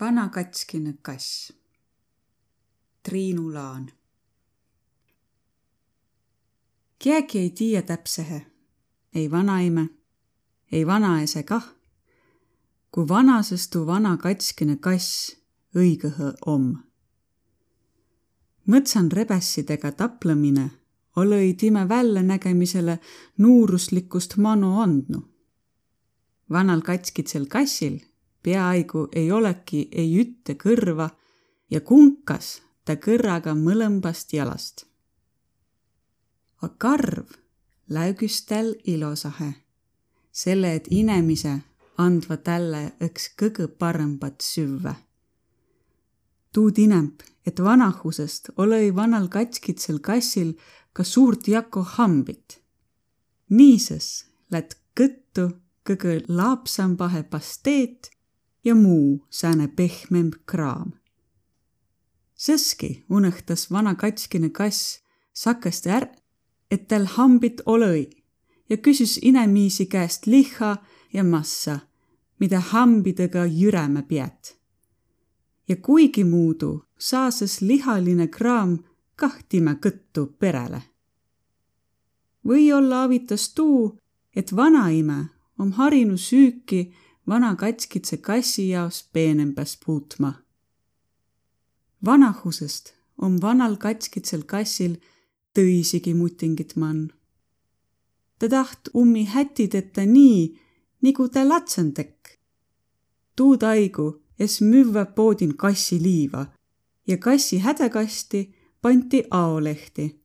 vana katskine kass. Triinu Laan. keegi ei tiiä täpsehe, ei vanaime, ei vanaese kah, kui vanasõstu vana katskine kass õigõhe om. mõtsan rebessidega taplõmine olõ-i time väljanägemisele nuuruslikust manu andnu. vanal katskitsel kassil peaaegu ei olegi ei ütte kõrva ja kunkas ta kõrraga mõlõmbast jalast. A karv läügüs täl ilosahe, selle et inemise andva tälle õks kõgõ parõmbat süvvä. tuud inemb, et vanahusest olõ-i vanal katskitsel kassil ka suurt jako hambit. niisõs lätt kõttu kõgõ laapsambahe pasteet ja muu sääne pehmemb kraam. Sõski unõhtas vana katskine kass sakõsti är, et tal hambit olõi ja küsis inemiisi käest lihha ja massa, mida hambidega jürämä piät. ja kuigimuudu saasõs lihaline kraam kah timä kõttu perele. või-olla avitas tuu, et vanaime om harinu süüki vana katskitse kassi jaos peenembäs puutma. vanahusest om vanal katskitsel kassil tõisigi mutingit man. ta taht ummi hätideta nii, nigu ta latsandek. tuu taigu es müvvä poodin kassi liiva ja kassi hädakasti pandi aolehti.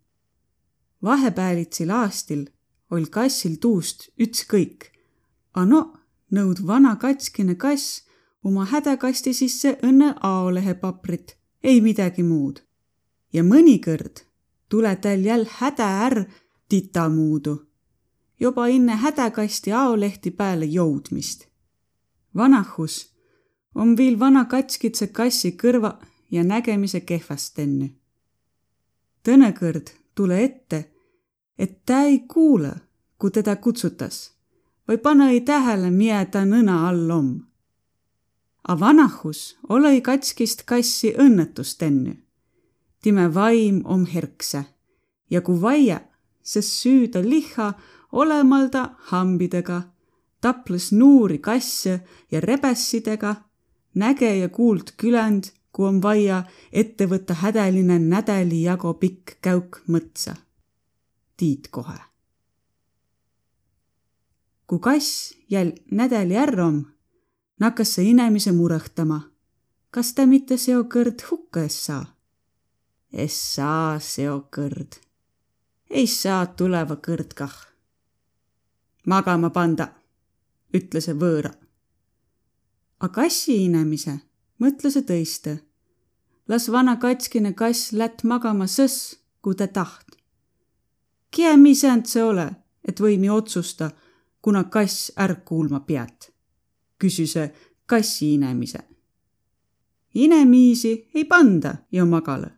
vahepäälitsil aastil oll kassil tuust ütskõik, a no nõud vana katskine kass oma hädakasti sisse õnne aolehepaprit, ei midagi muud. ja mõnikõrd tule tal jäll häda ärr titamuudu, juba inne hädakasti aolehti pääle jõudmist. vanahus on viil vana katskitse kassi kõrva ja nägemise kehvast enne. tõnekõrd tule ette, et ta ei kuule, kui teda kutsutas või pane-i tähele, miä ta nõna all om. A vanahus olõ-i katskist kassi õnnetust enne. time vaim om herkse ja kui vaia, sest süüda liha olemalda hambidega, taples nuuri kasse ja rebessidega, näge ja kuuld küländ, kui on vaja ette võtta hädeline nädali jago pikk käuk mõtsa. tiid kohe kui kass jäl nädäli ärq om, nakkas see inemise murõhtama. kas ta mitte seokõrd hukka es saa? Es saa seokõrd. ei saa tuleva kõrd kah. magama panda, ütles võõra. A kassi inemise mõtles tõiste. las vana katskine kass lätt magama sõs, kui ta taht. Kie mi säänt see ole, et võimi otsusta kuna kass ärk kuulma pead, küsis kassi inemise. inemiisi ei panda ja magala,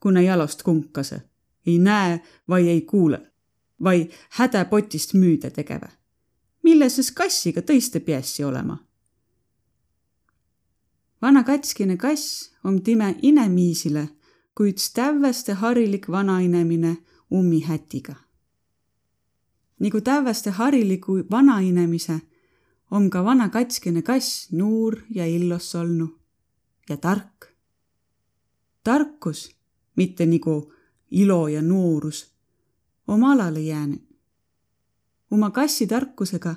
kuna jalost kunkase, ei näe vai ei kuule, vai hädapotist müüda tegeve. milleses kassiga tõiste peassi olema? vana katskine kass om time inemiisile kui üks tävveste harilik vanainemine ummihätiga nagu tävveste hariligu vanainemise, on ka vana katskine kass nuur ja illos olnu ja tark. tarkus, mitte nagu ilo ja noorus, oma alale jäänud. oma kassi tarkusega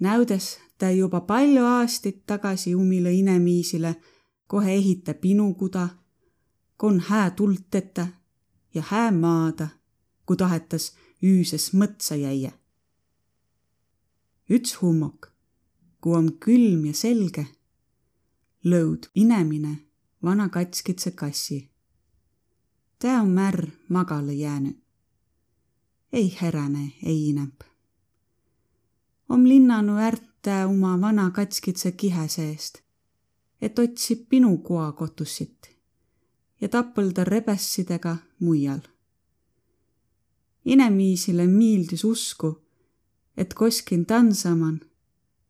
näudes ta juba palju aastaid tagasi umile inemiisile kohe ehita pinukuda, kon hää tulteta ja hää maada, kui tahetas üüses mõtsa jäie. üts hummok, kui om külm ja selge, lõud inemine vana katskitse kassi. tä on märr magala jäänud. ei heräne, ei inemb. om linnanu ärte oma vana katskitse kihe seest, et otsib pinukoa kotussit ja tapõlda rebessidega muial inemiisile miildüs usku, et koskin tansaman,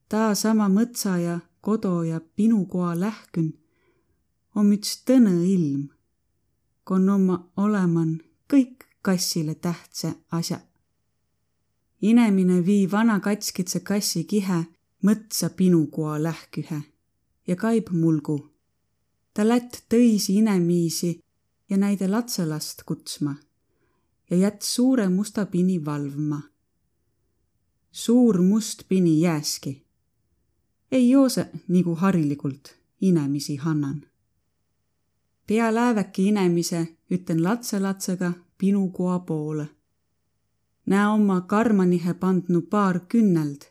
taa sama mõtsa ja kodo ja pinukoa lähkün om üts tõnõ ilm, kon omma oleman kõik kassile tähtsä asjaq. inemine vii vana katskitse kassi kihe mõtsa pinukoa lähkühe ja kaib mulgu. ta lätt tõisi inemiisi ja näide latselast kutsma ja jät suure musta pini valvma. suur must pini jääski. ei joose nagu harilikult inemisi hannan. pea lääväki inemise ütlen latselatsega pinukoa poole. näe oma karmanihe pandnu paar künneld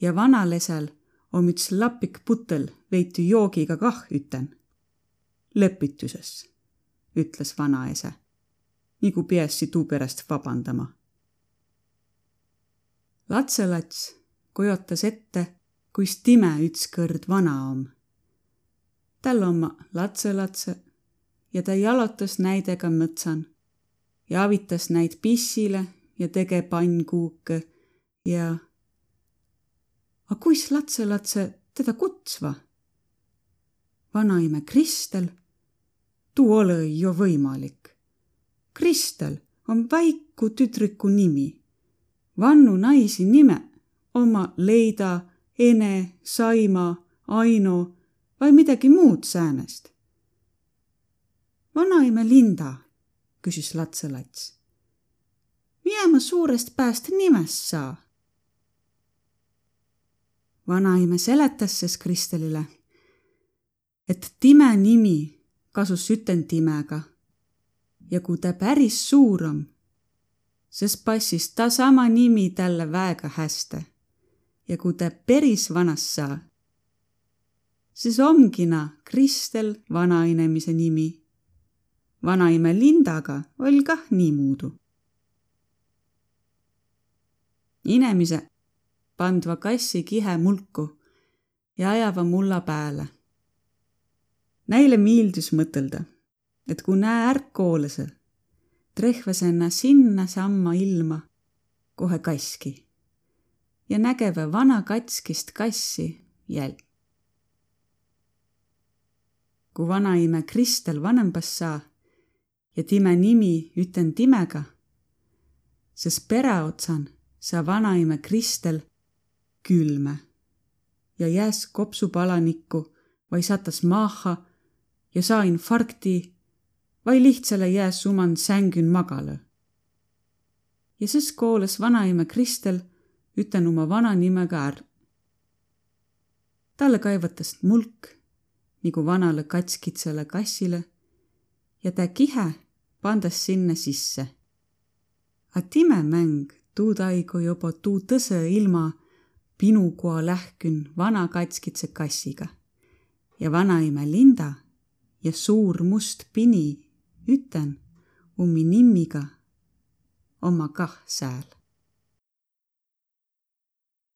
ja vanalesel om üts lapik putel veitu joogiga kah üten. lepituses, ütles vanaese nagu peassi tuu pärast vabandama. latselats kujutas ette, kuis time ütskõrd vana om. tal oma latselatse ja ta jalotas näidega mõtsan ja avitas näid pissile ja tege pannkuuke ja. A kuis latselatse teda kutsva? vanaime Kristel, tuu ole ju võimalik Kristel on väiku tüdrüku nimi. vannu naisi nime oma Leida, Ene, Saima, Aino või midagi muud säänest. vanaime Linda, küsis latselats. mida ma suurest pääst nimest saa? vanaime seletas siis Kristelile, et time nimi kasus sütentimega ja kui ta päris suur on, siis passis ta sama nimi talle väga hästi. ja kui ta päris vanas saa, siis ongi na Kristel vanainimese nimi. vanaime Lindaga oli kah niimoodi. inemise pandva kassi kihe mulku ja ajava mulla pääle. Neile meeldis mõtelda et kui näe ärkkoolase, trehvas enna sinnasamma ilma kohe kaski ja nägeve vana katskist kassi jäl. kui vanaime Kristel vanembas saa ja time nimi üten timega, siis pereotsan saa vanaime Kristel külme ja jääs kopsupalanikku või satas maaha ja saa infarkti vai lihtsale jääs suman sängyn magala. ja siis koolas vanaema Kristel üten oma vana nimega är. talle kaevatas mulk nagu vanale katskitsele kassile ja ta kihe pandas sinna sisse. A timemäng tuu taigu juba tuu tõse ilma pinukoa lähkün vana katskitse kassiga ja vanaema Linda ja suur must pini üten ummi nimmiga oma kah sääl